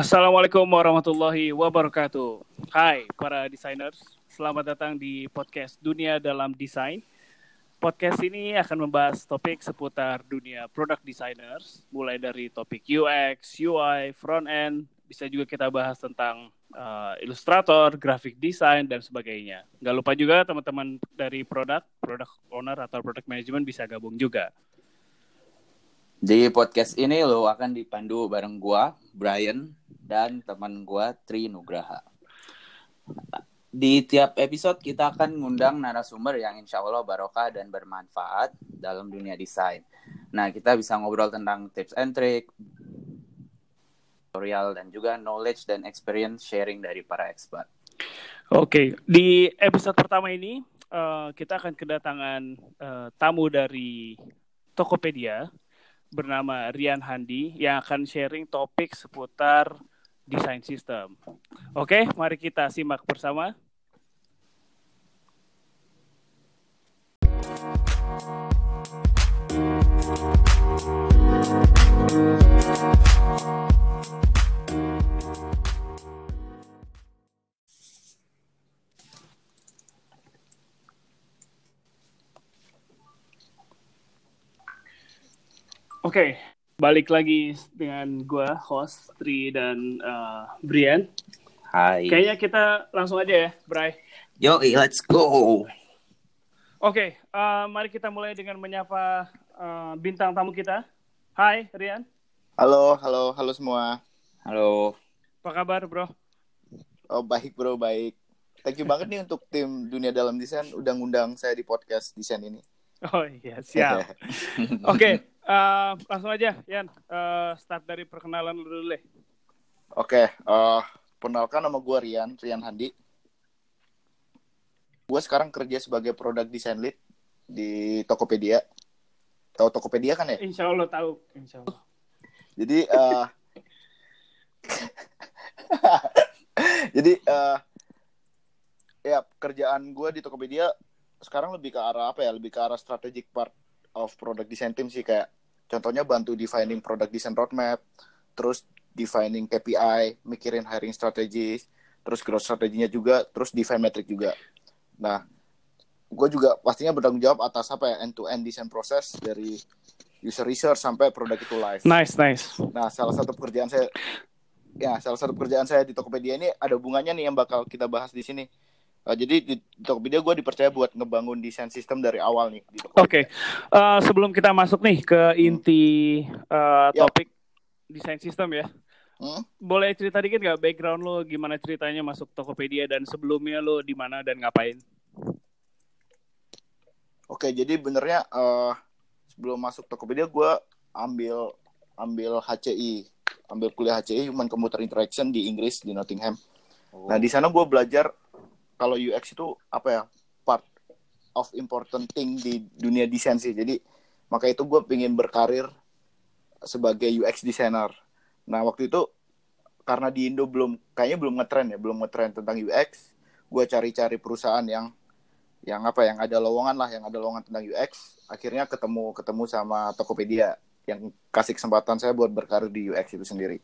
Assalamualaikum warahmatullahi wabarakatuh. Hai para designers, selamat datang di podcast Dunia dalam Desain. Podcast ini akan membahas topik seputar dunia product designers, mulai dari topik UX, UI, front end, bisa juga kita bahas tentang uh, ilustrator, graphic design dan sebagainya. Nggak lupa juga teman-teman dari produk, product owner atau product management bisa gabung juga. Di podcast ini lo akan dipandu bareng gua, Brian, dan teman gua Tri Nugraha. Di tiap episode kita akan ngundang narasumber yang insya Allah barokah dan bermanfaat dalam dunia desain. Nah, kita bisa ngobrol tentang tips and trick, tutorial, dan juga knowledge dan experience sharing dari para expert. Oke, di episode pertama ini uh, kita akan kedatangan uh, tamu dari Tokopedia bernama Rian Handi yang akan sharing topik seputar desain sistem. Oke, mari kita simak bersama. Oke, balik lagi dengan gue, host Tri dan uh, Brian. Hai. Kayaknya kita langsung aja ya, Bray. Yo, let's go. Oke, uh, mari kita mulai dengan menyapa uh, bintang tamu kita. Hai, Rian. Halo, halo, halo semua. Halo. Apa kabar, bro? Oh, baik, bro, baik. Thank you banget nih untuk tim Dunia Dalam Desain udah ngundang saya di podcast desain ini. Oh iya, siap. Oke, uh, langsung aja, Yan. Uh, start dari perkenalan dulu deh. Oke, uh, perkenalkan nama gue Rian, Rian Handi. Gue sekarang kerja sebagai product design lead di Tokopedia. Tahu Tokopedia kan ya? Insya Allah tahu, Insya Allah. Jadi, uh, jadi uh, ya kerjaan gue di Tokopedia sekarang lebih ke arah apa ya? Lebih ke arah strategic part of product design team sih kayak contohnya bantu defining product design roadmap, terus defining KPI, mikirin hiring strategies, terus growth strateginya juga, terus define metric juga. Nah, gue juga pastinya bertanggung jawab atas apa ya end to end design proses dari user research sampai produk itu live. Nice, nice. Nah, salah satu pekerjaan saya ya salah satu pekerjaan saya di Tokopedia ini ada hubungannya nih yang bakal kita bahas di sini. Uh, jadi di Tokopedia gue dipercaya buat ngebangun desain sistem dari awal nih. Oke, okay. uh, sebelum kita masuk nih ke inti uh, topik desain sistem ya, hmm? boleh cerita dikit gak background lo gimana ceritanya masuk Tokopedia dan sebelumnya lo di mana dan ngapain? Oke, okay, jadi benernya uh, sebelum masuk Tokopedia gue ambil ambil HCI, ambil kuliah HCI Human Computer Interaction di Inggris di Nottingham. Oh. Nah di sana gue belajar kalau UX itu apa ya part of important thing di dunia desain sih. Jadi maka itu gue pengen berkarir sebagai UX designer. Nah waktu itu karena di Indo belum kayaknya belum ngetren ya, belum ngetren tentang UX. Gue cari-cari perusahaan yang yang apa yang ada lowongan lah, yang ada lowongan tentang UX. Akhirnya ketemu ketemu sama Tokopedia yang kasih kesempatan saya buat berkarir di UX itu sendiri.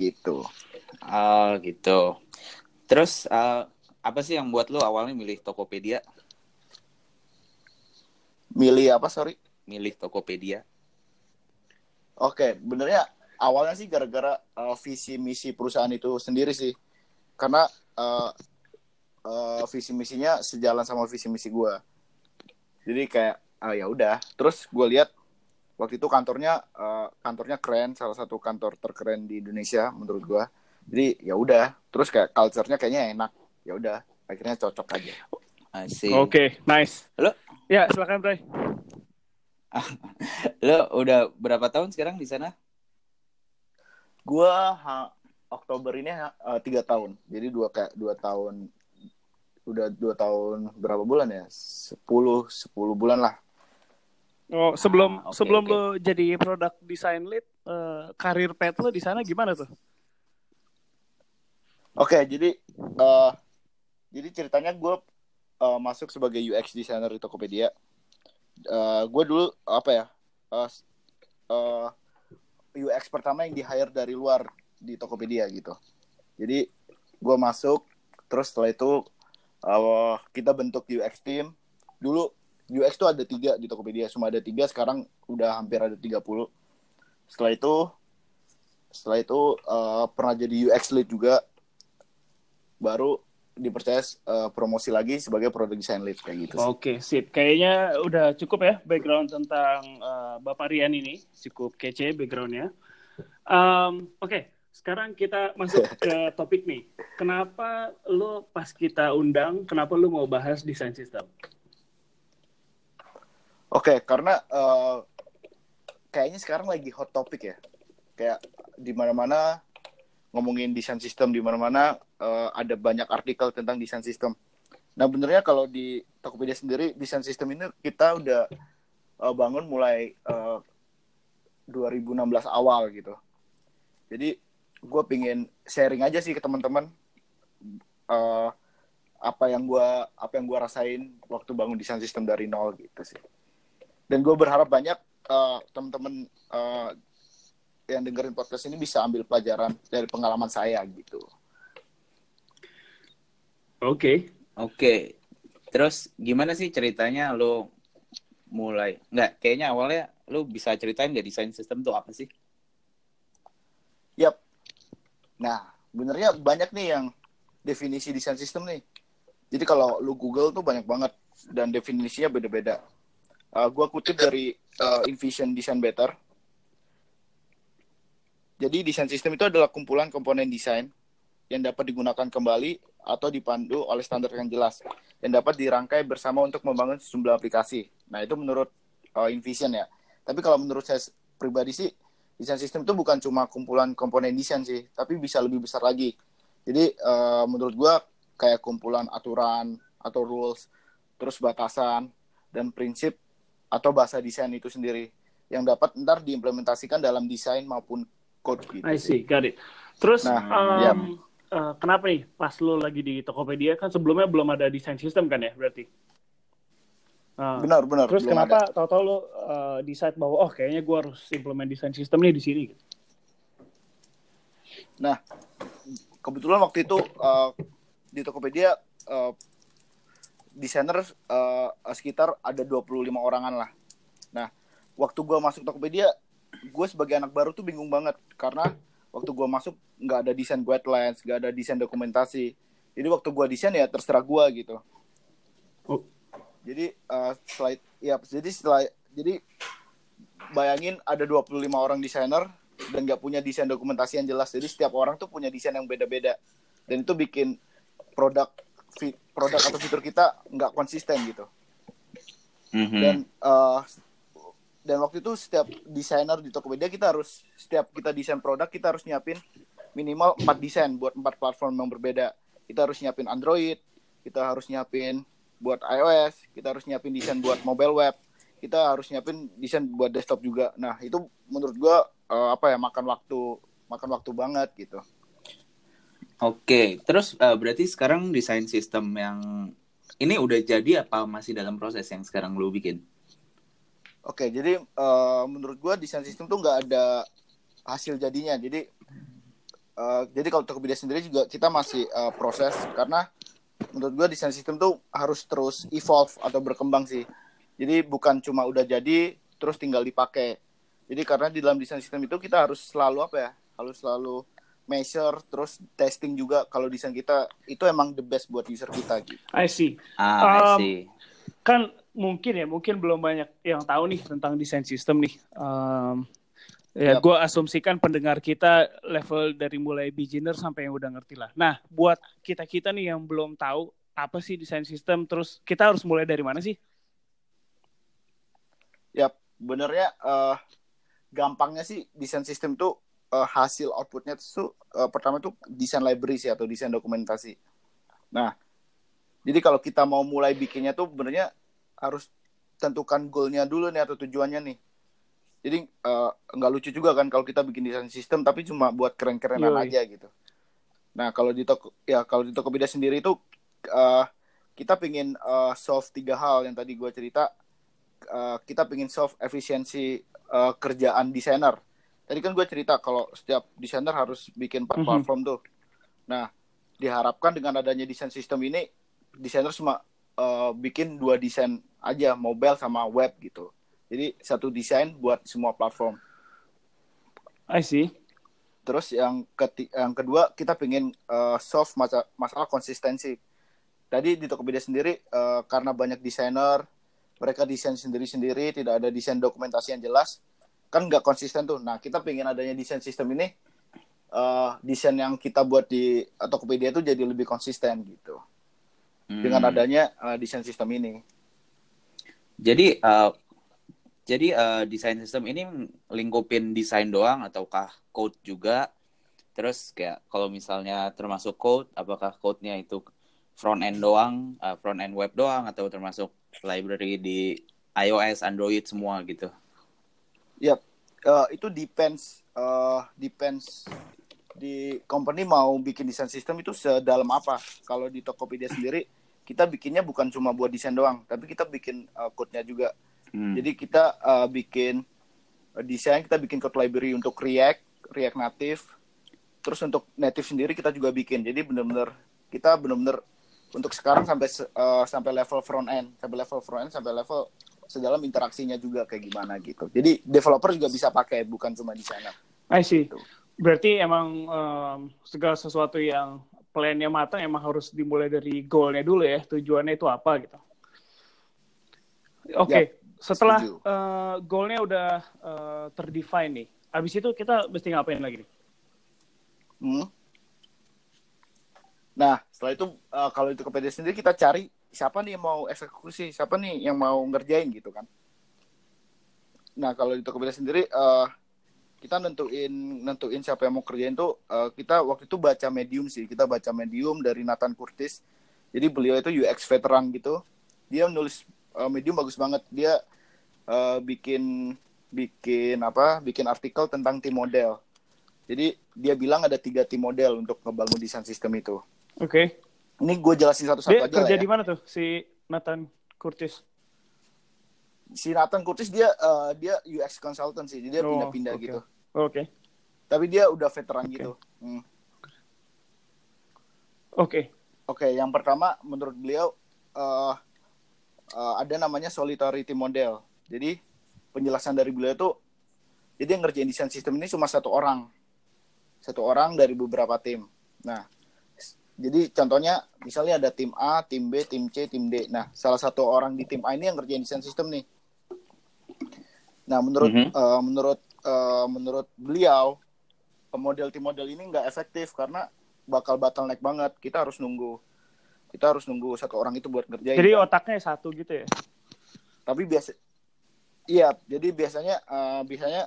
Gitu. Oh gitu. Terus uh, apa sih yang buat lo awalnya milih Tokopedia? Milih apa, sorry? Milih Tokopedia. Oke, benernya awalnya sih gara-gara uh, visi misi perusahaan itu sendiri sih. Karena uh, uh, visi misinya sejalan sama visi misi gue. Jadi kayak ah ya udah. Terus gue lihat waktu itu kantornya uh, kantornya keren, salah satu kantor terkeren di Indonesia menurut gue. Jadi ya udah. Terus kayak culture-nya kayaknya enak ya udah akhirnya cocok aja. Oke, okay, nice. Lo? Ya, silakan, Bray. Lo udah berapa tahun sekarang di sana? Gua ha, Oktober ini uh, tiga tahun. Jadi dua kayak dua tahun udah dua tahun berapa bulan ya? Sepuluh sepuluh bulan lah. Oh, sebelum ah, okay, sebelum okay. lo jadi produk design lead, uh, karir pet lo di sana gimana tuh? Oke, okay, jadi uh, jadi ceritanya gue uh, masuk sebagai UX designer di Tokopedia. Uh, gue dulu apa ya? Uh, uh, UX pertama yang di hire dari luar di Tokopedia gitu. Jadi gue masuk, terus setelah itu uh, kita bentuk UX team. Dulu UX tuh ada tiga di Tokopedia, cuma ada tiga, sekarang udah hampir ada 30. Setelah itu, setelah itu uh, pernah jadi UX lead juga, baru dipercaya uh, promosi lagi sebagai product design lead kayak gitu. Oke, okay, sip. Kayaknya udah cukup ya background tentang uh, Bapak Rian ini, cukup kece backgroundnya. Um, Oke, okay. sekarang kita masuk ke topik nih. Kenapa lo pas kita undang, kenapa lo mau bahas desain sistem? Oke, okay, karena uh, kayaknya sekarang lagi hot topic ya. Kayak di mana-mana ngomongin desain sistem di mana-mana uh, ada banyak artikel tentang desain sistem. Nah, benernya kalau di Tokopedia sendiri desain sistem ini kita udah uh, bangun mulai uh, 2016 awal gitu. Jadi gue pingin sharing aja sih ke teman-teman uh, apa yang gue apa yang gue rasain waktu bangun desain sistem dari nol gitu sih. Dan gue berharap banyak uh, teman-teman uh, yang dengerin podcast ini bisa ambil pelajaran dari pengalaman saya gitu. Oke. Okay. Oke. Okay. Terus gimana sih ceritanya lo mulai? Nggak, kayaknya awalnya lo bisa ceritain nggak desain sistem tuh apa sih? Yap. Nah, benernya banyak nih yang definisi desain sistem nih. Jadi kalau lu Google tuh banyak banget dan definisinya beda-beda. Uh, gua kutip dari uh, Invision Design Better jadi desain sistem itu adalah kumpulan komponen desain yang dapat digunakan kembali atau dipandu oleh standar yang jelas yang dapat dirangkai bersama untuk membangun sejumlah aplikasi. Nah itu menurut uh, Invision ya. Tapi kalau menurut saya pribadi sih desain sistem itu bukan cuma kumpulan komponen desain sih, tapi bisa lebih besar lagi. Jadi uh, menurut gua kayak kumpulan aturan atau rules, terus batasan dan prinsip atau bahasa desain itu sendiri yang dapat ntar diimplementasikan dalam desain maupun code gitu. I see, got it. Terus nah, um, ya. Uh, kenapa nih pas lo lagi di Tokopedia kan sebelumnya belum ada desain sistem kan ya berarti? Uh, benar benar. Terus kenapa tahu-tahu lo uh, decide bahwa oh kayaknya gue harus implement desain sistem nih di sini? Gitu. Nah kebetulan waktu itu uh, di Tokopedia uh, desainer uh, sekitar ada 25 orangan lah. Nah waktu gue masuk Tokopedia gue sebagai anak baru tuh bingung banget karena waktu gue masuk nggak ada desain guidelines, nggak ada desain dokumentasi. Jadi waktu gue desain ya terserah gue gitu. Oh. Jadi uh, slide ya jadi setelah jadi bayangin ada 25 orang desainer dan nggak punya desain dokumentasi yang jelas. Jadi setiap orang tuh punya desain yang beda-beda. Dan itu bikin produk produk atau fitur kita nggak konsisten gitu. Mm -hmm. Dan uh, dan waktu itu setiap desainer di Tokopedia kita harus setiap kita desain produk kita harus nyiapin minimal empat desain buat empat platform yang berbeda. Kita harus nyiapin Android kita harus nyiapin buat iOS kita harus nyiapin desain buat mobile web kita harus nyiapin desain buat desktop juga. Nah itu menurut gua uh, apa ya makan waktu makan waktu banget gitu. Oke, terus uh, berarti sekarang desain sistem yang ini udah jadi apa masih dalam proses yang sekarang lu bikin? Oke, jadi uh, menurut gue desain sistem tuh nggak ada hasil jadinya. Jadi uh, jadi kalau Tokopedia sendiri juga kita masih uh, proses karena menurut gue desain sistem tuh harus terus evolve atau berkembang sih. Jadi bukan cuma udah jadi terus tinggal dipakai. Jadi karena di dalam desain sistem itu kita harus selalu apa ya? Harus selalu measure terus testing juga kalau desain kita itu emang the best buat user kita gitu. I see. Ah, um, I see. Kan mungkin ya mungkin belum banyak yang tahu nih tentang desain sistem nih. Um, ya yep. gue asumsikan pendengar kita level dari mulai beginner sampai yang udah ngerti lah. Nah buat kita kita nih yang belum tahu apa sih desain sistem terus kita harus mulai dari mana sih? Ya. Benernya uh, gampangnya sih desain sistem tuh uh, hasil outputnya tuh uh, pertama tuh desain library sih atau desain dokumentasi. Nah jadi kalau kita mau mulai bikinnya tuh benernya harus tentukan goalnya dulu nih atau tujuannya nih. Jadi uh, nggak lucu juga kan kalau kita bikin desain sistem tapi cuma buat keren-kerenan aja gitu. Nah kalau di toko ya kalau di Tokopedia sendiri itu uh, kita pingin uh, solve tiga hal yang tadi gue cerita. Uh, kita pingin solve efisiensi uh, kerjaan desainer. tadi kan gue cerita kalau setiap desainer harus bikin empat Mhm. platform tuh. Nah, diharapkan dengan adanya desain sistem ini, desainer cuma eh, bikin dua desain aja, mobile sama web gitu. Jadi satu desain buat semua platform. I see. Terus yang keti- yang kedua kita pengen eh, solve masa- masalah konsistensi. Tadi di Tokopedia sendiri eh, karena banyak desainer, mereka desain sendiri-sendiri, tidak ada desain dokumentasi yang jelas, kan nggak konsisten tuh. Nah kita pengen adanya desain sistem ini, eh, desain yang kita buat di Tokopedia itu jadi lebih konsisten gitu. Dengan Hmm. adanya eh, desain sistem ini. Jadi eh, jadi eh, desain sistem ini lingkupin desain doang ataukah code juga? Terus kayak kalau misalnya termasuk code, apakah code-nya itu front end doang, eh, front end web doang atau termasuk library di iOS, Android semua gitu? Yap, eh, itu depends, eh, depends di company mau bikin desain sistem itu sedalam apa. Kalau di Tokopedia sendiri, kita bikinnya bukan cuma buat desain doang, tapi kita bikin eh, code-nya juga. Hmm. Jadi kita eh, bikin eh, desain, kita bikin code library untuk React, React Native. Terus untuk native sendiri kita juga bikin. Jadi benar-benar kita benar-benar untuk sekarang sampai eh, sampai level front end, sampai level front end, sampai level sedalam interaksinya juga kayak gimana gitu. Jadi developer juga bisa pakai, bukan cuma desainer. I see. Gitu. Berarti emang em, segala sesuatu yang plannya matang emang harus dimulai dari goalnya dulu ya, tujuannya itu apa gitu. Oke, Yap, setelah setuju. eh, goalnya udah eh, terdefine nih, abis itu kita mesti ngapain lagi nih? Hmm. Nah, setelah itu eh, kalau itu Tokopedia sendiri kita cari siapa nih yang mau eksekusi, siapa nih yang mau ngerjain gitu kan. Nah, kalau di Tokopedia sendiri eh, kita nentuin nentuin siapa yang mau kerjain tuh eh, kita waktu itu baca Medium sih. Kita baca Medium dari Nathan Curtis. Jadi beliau itu UX veteran gitu. Dia nulis eh, Medium bagus banget. Dia eh, bikin bikin apa? Bikin artikel tentang tim model. Jadi dia bilang ada tiga tim model untuk ngebangun desain sistem itu. Oke, Ini gue jelasin satu-satu dia aja kerja ya. di mana tuh si Nathan Curtis? Si Nathan Curtis dia eh, dia UX consultant sih, jadi dia Oh, pindah-pindah oke. gitu. Oke, Tapi dia udah veteran Oke. gitu. Hmm. oke, Oke, yang pertama menurut beliau eh eh, ada namanya solidarity model. Jadi penjelasan dari beliau itu jadi yang ngerjain desain sistem ini cuma satu orang. Satu orang dari beberapa tim. Nah, jadi contohnya misalnya ada tim A, tim B, tim C, tim D. Nah, salah satu orang di tim A ini yang ngerjain desain sistem nih. Nah, menurut Mhm. eh, menurut eh, menurut beliau model tim model ini nggak efektif karena bakal bottleneck banget. Kita harus nunggu kita harus nunggu satu orang itu buat ngerjain. jadi otaknya satu gitu ya? Tapi biasa Iya, jadi biasanya eh, biasanya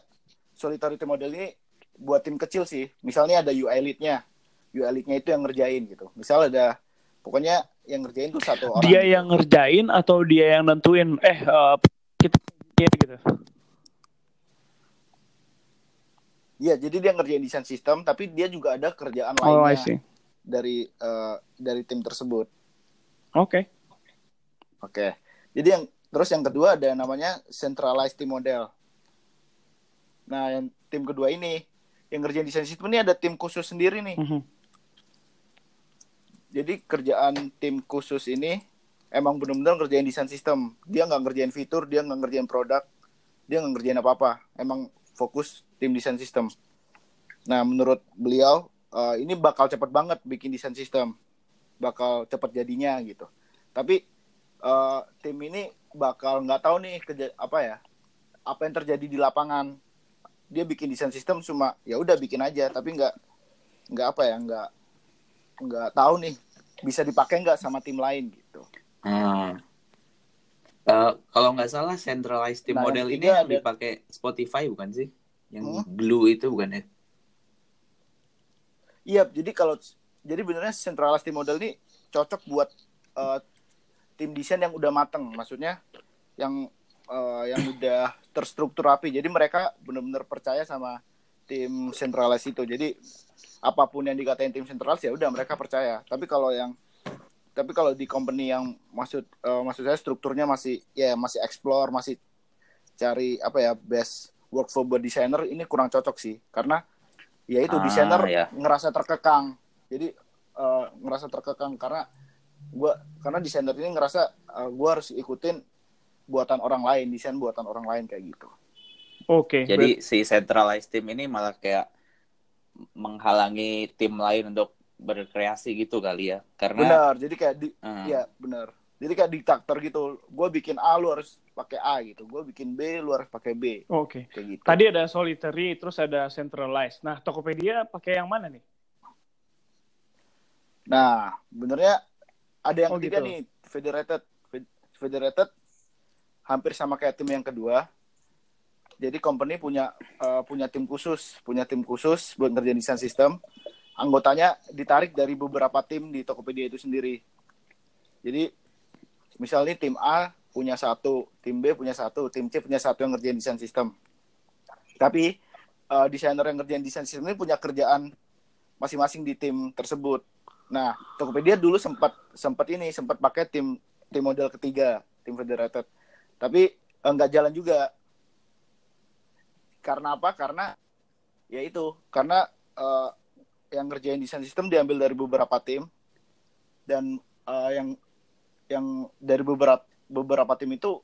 solidarity model ini buat tim kecil sih. Misalnya ada UI lead-nya. UI lead-nya itu yang ngerjain gitu. Misal ada pokoknya yang ngerjain tuh satu orang. Dia yang ngerjain atau dia yang nentuin? Eh, eh, kita gitu. Iya, jadi dia ngerjain desain sistem tapi dia juga ada kerjaan Oh, lainnya dari eh, dari tim tersebut. Oke. Oke. Jadi yang terus yang kedua ada namanya centralized team model. Nah, yang tim kedua ini yang ngerjain desain sistem ini ada tim khusus sendiri nih. Mhm. Jadi kerjaan tim khusus ini emang benar-benar ngerjain desain sistem. Dia nggak ngerjain fitur, dia nggak ngerjain produk, dia nggak ngerjain apa-apa. Emang fokus tim desain sistem. Nah, menurut beliau eh, ini bakal cepet banget bikin desain sistem, bakal cepet jadinya gitu. Tapi eh, tim ini bakal nggak tahu nih kerja apa ya, apa yang terjadi di lapangan. Dia bikin desain sistem cuma ya udah bikin aja, tapi nggak nggak apa ya, nggak nggak tahu nih bisa dipakai nggak sama tim lain gitu. Hmm. Eh, kalau nggak salah centralized team Nah, model ini yang ada- dipakai Spotify bukan sih? Yang Hmm? glue itu bukan ya? Iya, jadi kalau jadi benernya centralized model ini cocok buat eh, tim desain yang udah mateng, maksudnya yang eh, yang udah terstruktur rapi. Jadi mereka benar-benar percaya sama tim centralized itu. Jadi apa pun yang dikatain tim centralized ya udah mereka percaya. Tapi kalau yang tapi kalau di company yang maksud eh, maksud saya strukturnya masih ya masih explore, masih cari apa ya best work for buat desainer ini kurang cocok sih karena ya itu Ah, desainer ya. ngerasa terkekang jadi eh, ngerasa terkekang karena gua karena desainer ini ngerasa eh, gua harus ikutin buatan orang lain desain buatan orang lain kayak gitu Oke. Jadi si centralized team ini malah kayak menghalangi tim lain untuk berkreasi gitu kali ya. Karena benar jadi kayak di Hmm. Iya benar. Jadi kayak diktator gitu. Gue bikin A lu harus pakai A gitu. Gue bikin B lu harus pakai B Oke. kayak gitu. Tadi ada solitary, terus ada centralized. Nah, Tokopedia pakai yang mana nih? Nah benernya ada yang Oh, ketiga gitu. nih federated. Fed- Federated hampir sama kayak tim yang kedua. Jadi company punya eh, punya tim khusus, punya tim khusus buat ngerjain desain sistem. Anggotanya ditarik dari beberapa tim di Tokopedia itu sendiri. Jadi misalnya tim A punya satu, tim B punya satu, tim C punya satu yang ngerjain desain sistem. Tapi eh, desainer yang ngerjain desain sistem ini punya kerjaan masing-masing di tim tersebut. Nah, Tokopedia dulu sempat sempat ini sempat pakai tim tim model ketiga, tim federated. Tapi eh, nggak jalan juga. Karena apa? Karena ya itu, karena eh, yang ngerjain desain sistem diambil dari beberapa tim dan eh, yang yang dari beberapa beberapa tim itu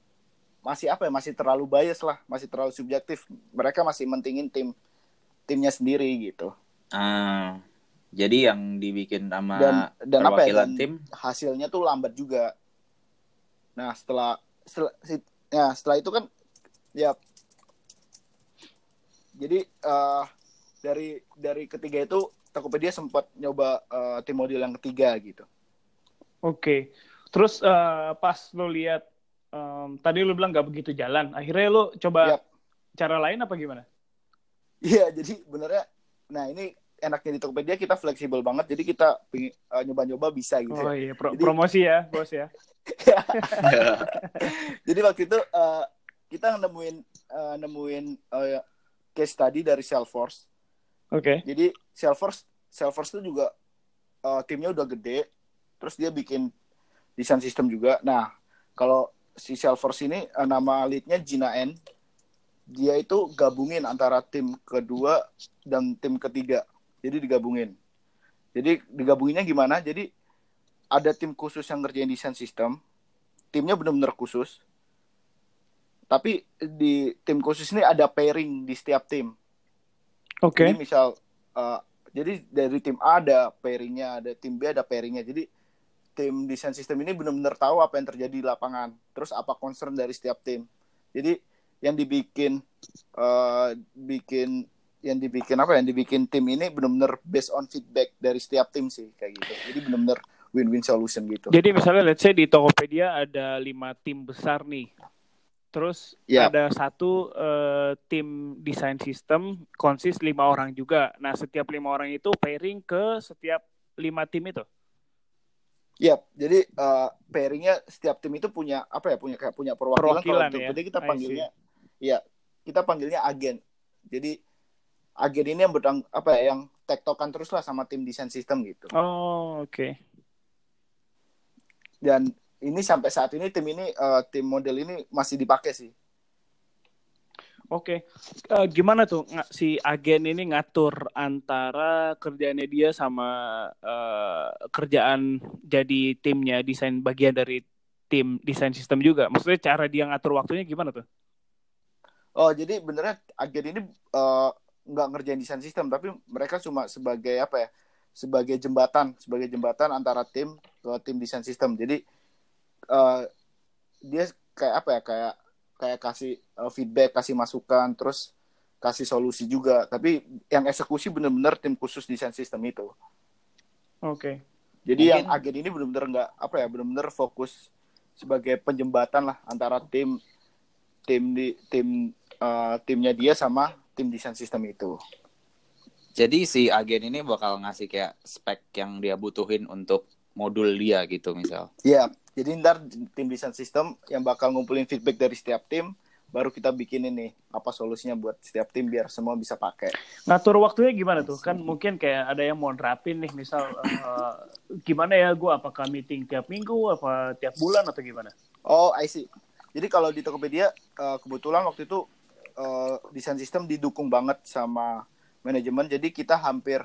masih apa ya masih terlalu bias lah masih terlalu subjektif. Mereka masih mentingin tim timnya sendiri gitu. Ah, jadi yang dibikin sama dan dan apa ya perwakilan dan tim? hasilnya tuh lambat juga. Nah setelah setelah si- ya setelah itu kan ya jadi eh, dari dari ketiga itu Tokopedia sempat nyoba eh, tim model yang ketiga gitu. Oke. Terus eh, pas lo lihat em, tadi lo bilang nggak begitu jalan, akhirnya lo coba Yap. cara lain apa gimana? Iya, jadi benernya, nah ini enaknya di Tokopedia kita fleksibel banget, jadi kita eh, nyoba-nyoba bisa gitu. Oh iya, pro- Jadi- promosi ya, bos ya. Jadi waktu itu eh, kita nemuin eh, nemuin eh, case study dari Salesforce. Oke. Jadi Salesforce Salesforce itu juga eh, timnya udah gede, terus dia bikin desain sistem juga. Nah, kalau si Salesforce ini eh, nama leadnya Gina N, dia itu gabungin antara tim kedua dan tim ketiga. Jadi digabungin. Jadi digabunginnya gimana? Jadi ada tim khusus yang ngerjain desain sistem, timnya benar-benar khusus. Tapi di tim khusus ini ada pairing di setiap tim. Oke. Jadi misal uh, jadi dari tim A ada pairingnya, ada tim B ada pairingnya. Jadi tim desain sistem ini benar-benar tahu apa yang terjadi di lapangan. Terus apa concern dari setiap tim. Jadi yang dibikin uh, bikin yang dibikin apa yang dibikin tim ini benar-benar based on feedback dari setiap tim sih kayak gitu. Jadi benar-benar win-win solution gitu. Jadi misalnya let's say di Tokopedia ada lima tim besar nih. Terus Yap. ada satu eh, tim desain sistem konsis lima orang juga. Nah setiap lima orang itu pairing ke setiap lima tim itu. Yap, jadi uh, pairingnya setiap tim itu punya apa ya? Punya kayak punya perwakilan. Perwakilan Kalau ya. Tokopedia kita panggilnya, ya kita panggilnya agen. Jadi agen ini yang berdang apa ya? Yang tektokan terus lah sama tim desain sistem gitu. Oh oke. Dan ini sampai saat ini tim ini uh, tim model ini masih dipakai sih. Oke, Eh, gimana tuh si agen ini ngatur antara kerjaannya dia sama eh, kerjaan jadi timnya desain bagian dari tim desain sistem juga? Maksudnya cara dia ngatur waktunya gimana tuh? Oh, jadi benernya agen ini uh, nggak ngerjain desain sistem, tapi mereka cuma sebagai apa ya? Sebagai jembatan, sebagai jembatan antara tim ke tim desain sistem. Jadi uh, dia kayak apa ya? Kayak kayak kasih uh, feedback, kasih masukan, terus kasih solusi juga. Tapi yang eksekusi bener-bener tim khusus desain sistem itu. Oke. Jadi yang Mungkin- agen ini bener-bener nggak apa ya? Bener-bener fokus sebagai penjembatan lah antara tim tim di tim uh, timnya dia sama tim desain sistem itu. Jadi si agen ini bakal ngasih kayak spek yang dia butuhin untuk modul dia gitu misal. Iya, jadi ntar tim desain sistem yang bakal ngumpulin feedback dari setiap tim, baru kita bikin ini apa solusinya buat setiap tim biar semua bisa pakai. Ngatur waktunya gimana tuh? Kan mungkin kayak ada yang mau nerapin nih, misal eh, gimana ya gue apakah meeting tiap minggu, apa tiap bulan atau gimana? Oh, I see. Jadi kalau di Tokopedia eh, kebetulan waktu itu uh, desain sistem didukung banget sama manajemen. Jadi kita hampir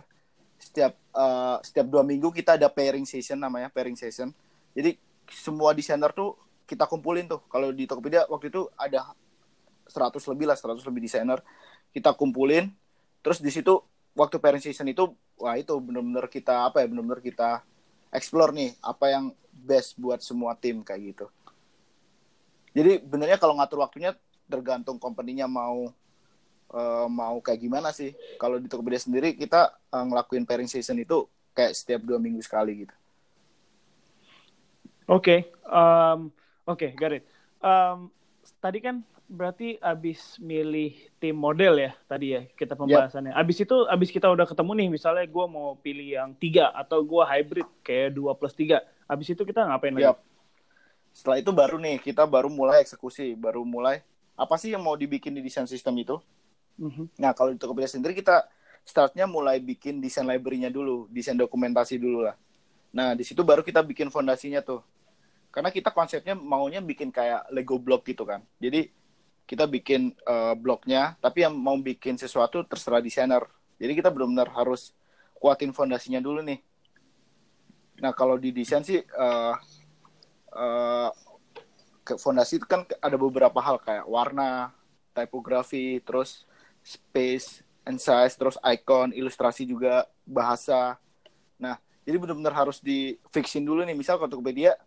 setiap uh, setiap dua minggu kita ada pairing session namanya pairing session. Jadi semua desainer tuh kita kumpulin tuh. Kalau di Tokopedia waktu itu ada 100 lebih lah, 100 lebih desainer. Kita kumpulin. Terus di situ waktu pairing session itu wah itu benar-benar kita apa ya benar-benar kita explore nih apa yang best buat semua tim kayak gitu. Jadi benernya kalau ngatur waktunya tergantung company-nya mau uh, mau kayak gimana sih. Kalau di Tokopedia sendiri kita uh, ngelakuin pairing season itu kayak setiap dua minggu sekali gitu. Oke, okay. um, oke, okay, got it. Um, tadi kan berarti abis milih tim model ya tadi ya kita pembahasannya. Yep. Abis itu abis kita udah ketemu nih misalnya gue mau pilih yang tiga atau gue hybrid kayak dua plus tiga. Abis itu kita ngapain lagi? Yep. Setelah itu baru nih kita baru mulai eksekusi, baru mulai apa sih yang mau dibikin di desain sistem itu? Mm-hmm. Nah kalau di Tokopedia sendiri kita startnya mulai bikin desain library-nya dulu, desain dokumentasi dulu lah. Nah di situ baru kita bikin fondasinya tuh. Karena kita konsepnya maunya bikin kayak Lego block gitu kan. Jadi kita bikin uh, blognya tapi yang mau bikin sesuatu terserah desainer. Jadi kita benar-benar harus kuatin fondasinya dulu nih. Nah kalau di desain sih uh, uh, fondasi itu kan ada beberapa hal kayak warna tipografi terus space and size terus icon ilustrasi juga bahasa. Nah jadi benar-benar harus di fixin dulu nih. Misal kalau Tokopedia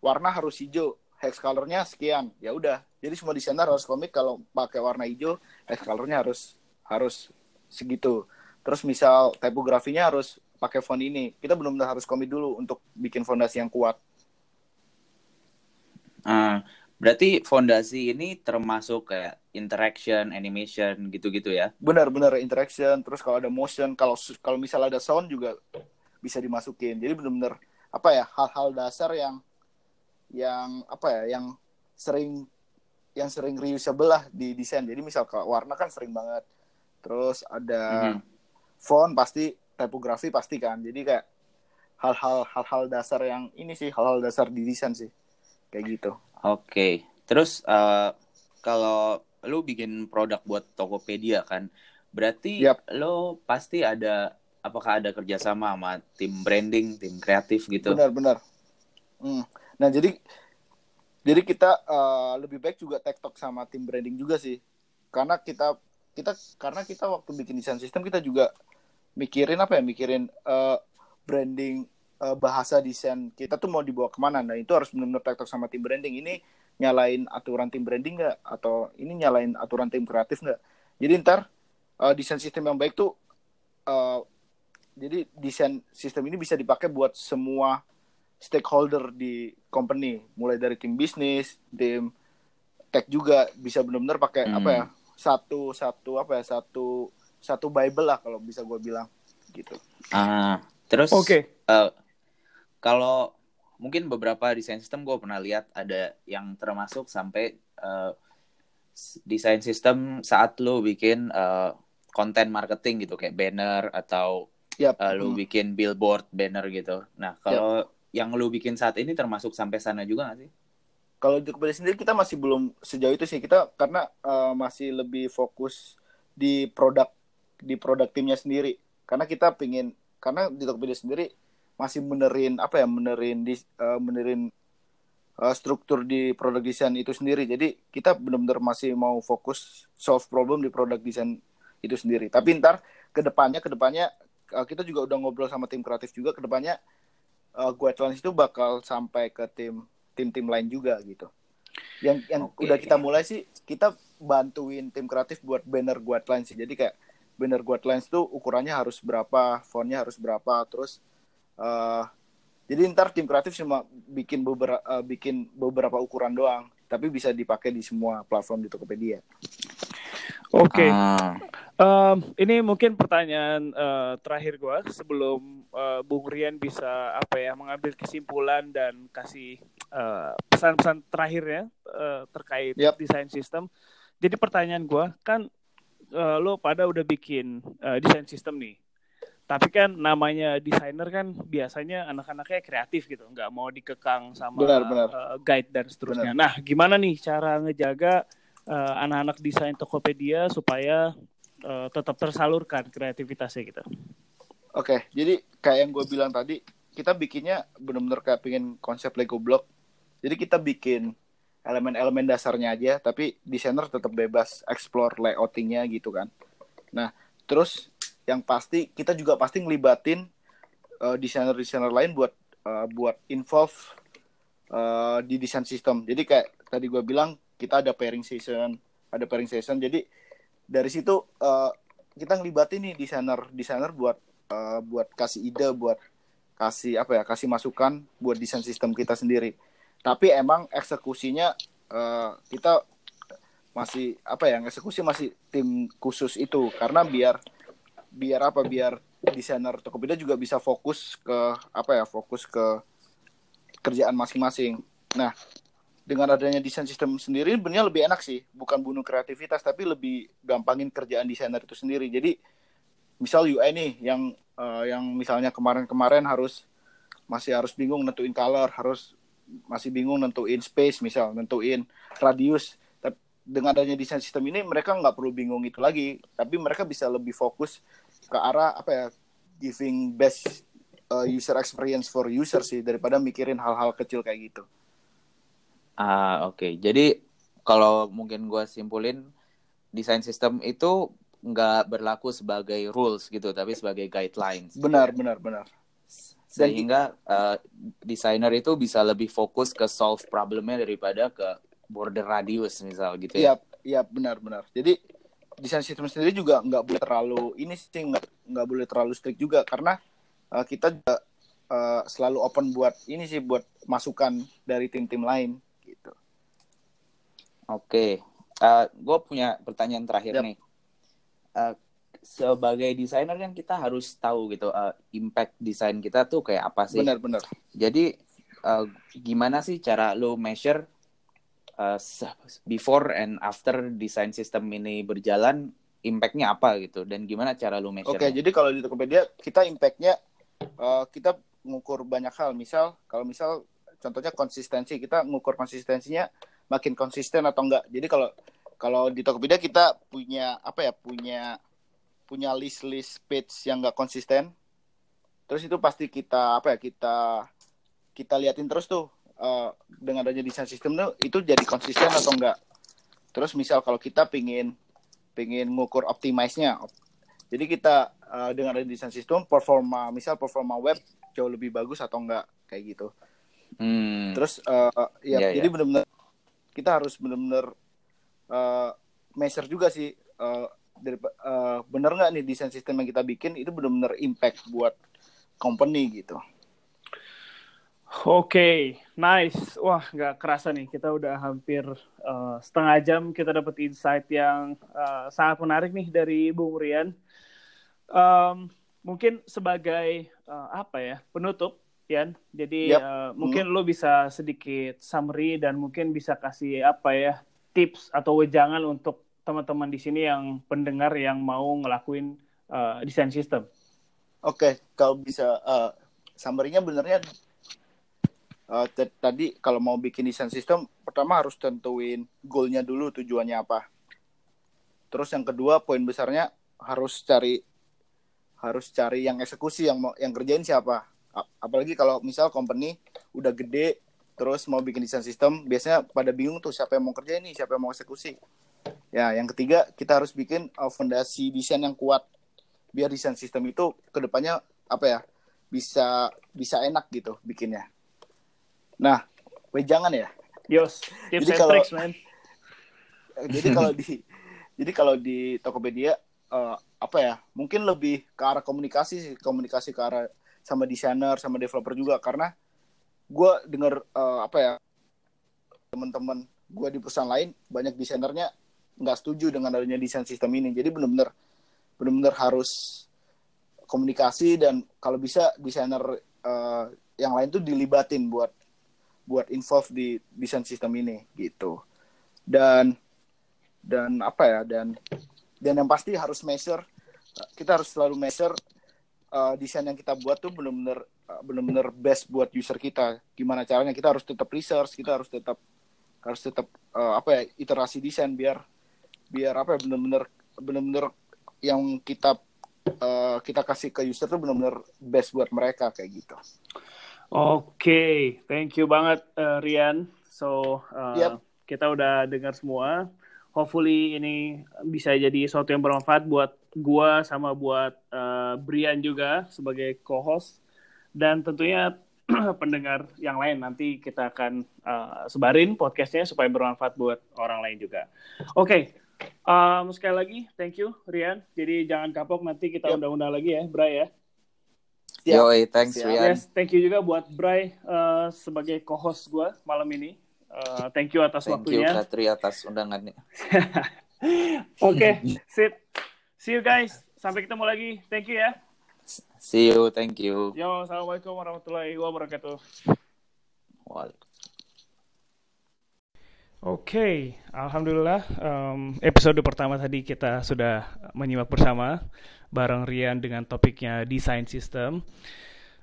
warna harus hijau. Hex colornya sekian. Ya udah. Jadi semua desainer harus komit kalau pakai warna hijau hex colornya harus harus segitu. Terus misal tipografinya harus pakai font ini. Kita benar-benar harus komit dulu untuk bikin fondasi yang kuat. Uh, berarti fondasi ini termasuk kayak interaction animation gitu-gitu ya? Benar-benar interaction terus kalau ada motion kalau kalau misal ada sound juga bisa dimasukin. Jadi benar-benar apa ya hal-hal dasar yang yang apa ya yang sering yang sering reusable lah di desain jadi misal kalau warna kan sering banget terus ada mm-hmm. font pasti tipografi pasti kan jadi kayak hal-hal hal-hal dasar yang ini sih hal-hal dasar di desain sih kayak gitu oke okay. terus uh, kalau lu bikin produk buat Tokopedia kan berarti yep. lo pasti ada apakah ada kerjasama sama tim branding tim kreatif gitu benar-benar hmm. Nah jadi jadi kita uh, lebih baik juga tektok sama tim branding juga sih, karena kita kita karena kita waktu bikin desain sistem kita juga mikirin apa ya? Mikirin uh, branding uh, bahasa desain kita tuh mau dibawa ke mana. Nah itu harus benar-benar tektok sama tim branding. Ini nyalain aturan tim branding nggak? Atau ini nyalain aturan tim kreatif nggak? Jadi ntar uh, desain sistem yang baik tuh uh, jadi desain sistem ini bisa dipakai buat semua stakeholder di company, mulai dari tim bisnis, tim tech juga bisa benar-benar pakai hmm. apa ya satu satu apa ya satu satu bible lah kalau bisa gue bilang gitu. Ah, terus oke. Okay. Uh, kalau mungkin beberapa desain sistem gue pernah lihat ada yang termasuk sampai uh, desain sistem saat lo bikin uh, konten marketing gitu kayak banner atau yep. uh, lo hmm. bikin billboard banner gitu. Nah kalau yep yang lu bikin saat ini termasuk sampai sana juga gak sih? Kalau di Kepada sendiri kita masih belum sejauh itu sih. Kita karena uh, masih lebih fokus di produk di produk timnya sendiri. Karena kita pingin karena di Tokopedia sendiri masih menerin apa ya menerin di uh, menerin uh, struktur di produk desain itu sendiri. Jadi kita benar-benar masih mau fokus solve problem di produk desain itu sendiri. Tapi ntar ke depannya ke depannya uh, kita juga udah ngobrol sama tim kreatif juga. Ke depannya uh, guidelines itu bakal sampai ke tim tim-tim lain juga gitu. Yang yang okay. udah kita mulai sih kita bantuin tim kreatif buat banner guidelines sih. Jadi kayak banner guidelines tuh ukurannya harus berapa, fontnya harus berapa, terus uh, jadi ntar tim kreatif cuma bikin beberapa uh, bikin beberapa ukuran doang, tapi bisa dipakai di semua platform di Tokopedia. Oke. Okay. Ah. Um, ini mungkin pertanyaan uh, terakhir gue sebelum uh, Bung Rian bisa apa ya mengambil kesimpulan dan kasih uh, pesan-pesan terakhirnya uh, terkait yep. desain sistem. Jadi pertanyaan gue kan uh, lo pada udah bikin uh, desain sistem nih, tapi kan namanya desainer kan biasanya anak-anaknya kreatif gitu, nggak mau dikekang sama benar, benar. Uh, guide dan seterusnya. Benar. Nah, gimana nih cara ngejaga uh, anak-anak desain Tokopedia supaya uh, tetap tersalurkan kreativitasnya gitu. Oke, jadi kayak yang gue bilang tadi, kita bikinnya benar-benar kayak pengen konsep Lego block. Jadi kita bikin elemen-elemen dasarnya aja, tapi desainer tetap bebas explore layoutingnya gitu kan. Nah, terus yang pasti kita juga pasti ngelibatin uh, desainer-desainer lain buat uh, buat involve uh, di desain sistem. Jadi kayak tadi gue bilang kita ada pairing session, ada pairing session. Jadi dari situ uh, kita ngelibatin nih desainer desainer buat uh, buat kasih ide, buat kasih apa ya, kasih masukan buat desain sistem kita sendiri. Tapi emang eksekusinya uh, kita masih apa ya eksekusi masih tim khusus itu karena biar biar apa biar desainer Tokopedia juga bisa fokus ke apa ya fokus ke kerjaan masing-masing. Nah dengan adanya desain sistem sendiri benernya lebih enak sih. Bukan bunuh kreativitas tapi lebih gampangin kerjaan desainer itu sendiri. Jadi misal UI nih yang uh, yang misalnya kemarin-kemarin harus masih harus bingung nentuin color harus masih bingung nentuin space misal nentuin radius. Dengan adanya desain sistem ini mereka nggak perlu bingung itu lagi. Tapi mereka bisa lebih fokus ke arah apa ya giving best uh, user experience for user sih daripada mikirin hal-hal kecil kayak gitu ah oke okay. jadi kalau mungkin gue simpulin desain sistem itu nggak berlaku sebagai rules gitu tapi sebagai guidelines benar benar benar sehingga uh, desainer itu bisa lebih fokus ke solve problemnya daripada ke border radius misal gitu ya. Iya, iya benar-benar. Jadi desain sistem sendiri juga nggak boleh terlalu ini sih nggak nggak boleh terlalu strict juga karena uh, kita juga uh, selalu open buat ini sih buat masukan dari tim-tim lain Oke, uh, gue punya pertanyaan terakhir yep. nih. Uh, sebagai desainer kan kita harus tahu gitu uh, impact desain kita tuh kayak apa sih? Benar-benar. Jadi uh, gimana sih cara lo measure uh, before and after desain sistem ini berjalan impactnya apa gitu dan gimana cara lu measure? Oke, okay, jadi kalau di Tokopedia kita impactnya uh, kita mengukur banyak hal. Misal kalau misal contohnya konsistensi kita mengukur konsistensinya makin konsisten atau enggak. Jadi kalau kalau di Tokopedia kita punya apa ya punya punya list list page yang enggak konsisten. Terus itu pasti kita apa ya kita kita liatin terus tuh uh, dengan adanya desain sistem tuh itu jadi konsisten atau enggak terus misal kalau kita pingin pingin ngukur optimize-nya jadi kita uh, dengan adanya desain sistem performa misal performa web jauh lebih bagus atau enggak kayak gitu hmm. terus uh, ya yeah, jadi yeah. benar-benar kita harus benar-benar uh, measure juga sih uh, dari uh, bener nggak nih desain sistem yang kita bikin itu benar-benar impact buat company gitu Oke, okay, nice. Wah, nggak kerasa nih. Kita udah hampir uh, setengah jam kita dapat insight yang uh, sangat menarik nih dari Bung Rian. Um, mungkin sebagai uh, apa ya penutup, Yan. Jadi yep. uh, mungkin hmm. lo bisa sedikit summary dan mungkin bisa kasih apa ya tips atau wejangan untuk teman-teman di sini yang pendengar yang mau ngelakuin uh, desain sistem. Oke, okay, kalau bisa uh, summary-nya benernya uh, tadi kalau mau bikin desain sistem pertama harus tentuin goalnya dulu tujuannya apa terus yang kedua poin besarnya harus cari harus cari yang eksekusi yang mau yang kerjain siapa apalagi kalau misal company udah gede terus mau bikin desain sistem biasanya pada bingung tuh siapa yang mau kerja ini siapa yang mau eksekusi ya yang ketiga kita harus bikin uh, fondasi desain yang kuat biar desain sistem itu ke depannya apa ya bisa bisa enak gitu bikinnya Nah, jangan ya. Yos, tips jadi kalau, tricks, man. Jadi kalau di jadi kalau di Tokopedia uh, apa ya? Mungkin lebih ke arah komunikasi sih, komunikasi ke arah sama desainer, sama developer juga. Karena gue dengar uh, apa ya teman-teman gue di perusahaan lain banyak desainernya nggak setuju dengan adanya desain sistem ini. Jadi benar-benar benar-benar harus komunikasi dan kalau bisa desainer uh, yang lain tuh dilibatin buat buat involve di desain sistem ini gitu. Dan dan apa ya dan dan yang pasti harus measure kita harus selalu measure uh, desain yang kita buat tuh benar-benar uh, benar-benar best buat user kita gimana caranya kita harus tetap research kita harus tetap harus tetap uh, apa ya iterasi desain biar biar apa ya benar-benar benar-benar yang kita uh, kita kasih ke user tuh benar-benar best buat mereka kayak gitu. Oke, okay. thank you banget uh, Rian. So uh, yep. kita udah dengar semua. Hopefully ini bisa jadi sesuatu yang bermanfaat buat gua sama buat uh, Brian juga sebagai co-host dan tentunya pendengar yang lain nanti kita akan uh, sebarin podcastnya supaya bermanfaat buat orang lain juga. Oke, okay. um, sekali lagi thank you Rian. Jadi jangan kapok nanti kita undang-undang lagi ya, Bray ya. Yo, thanks Siap. Rian. Yes, thank you juga buat Bray uh, sebagai co-host gue malam ini. Uh, thank you atas thank waktunya. Thank you Katri atas undangannya. Oke, okay, sip. See you guys. Sampai ketemu lagi. Thank you ya. See you, thank you. Yo, assalamualaikum warahmatullahi wabarakatuh. Oke, okay, alhamdulillah um, episode pertama tadi kita sudah menyimak bersama bareng Rian dengan topiknya desain sistem.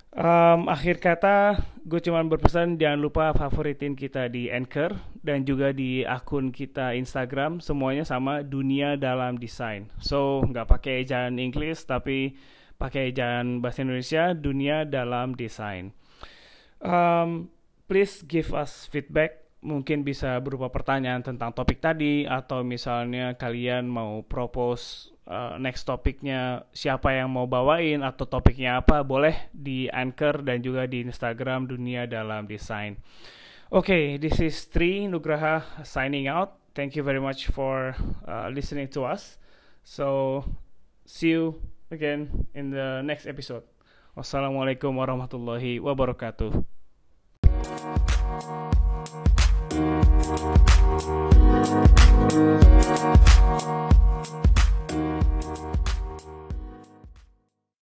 Um, akhir kata, gue cuma berpesan jangan lupa favoritin kita di Anchor dan juga di akun kita Instagram, semuanya sama dunia dalam desain. So nggak pakai jalan Inggris tapi pakai jalan bahasa Indonesia dunia dalam desain. Um, please give us feedback mungkin bisa berupa pertanyaan tentang topik tadi atau misalnya kalian mau propose uh, next topiknya siapa yang mau bawain atau topiknya apa boleh di Anchor dan juga di Instagram Dunia Dalam Desain. Oke, okay, this is Tri Nugraha signing out. Thank you very much for uh, listening to us. So, see you again in the next episode. Wassalamualaikum warahmatullahi wabarakatuh.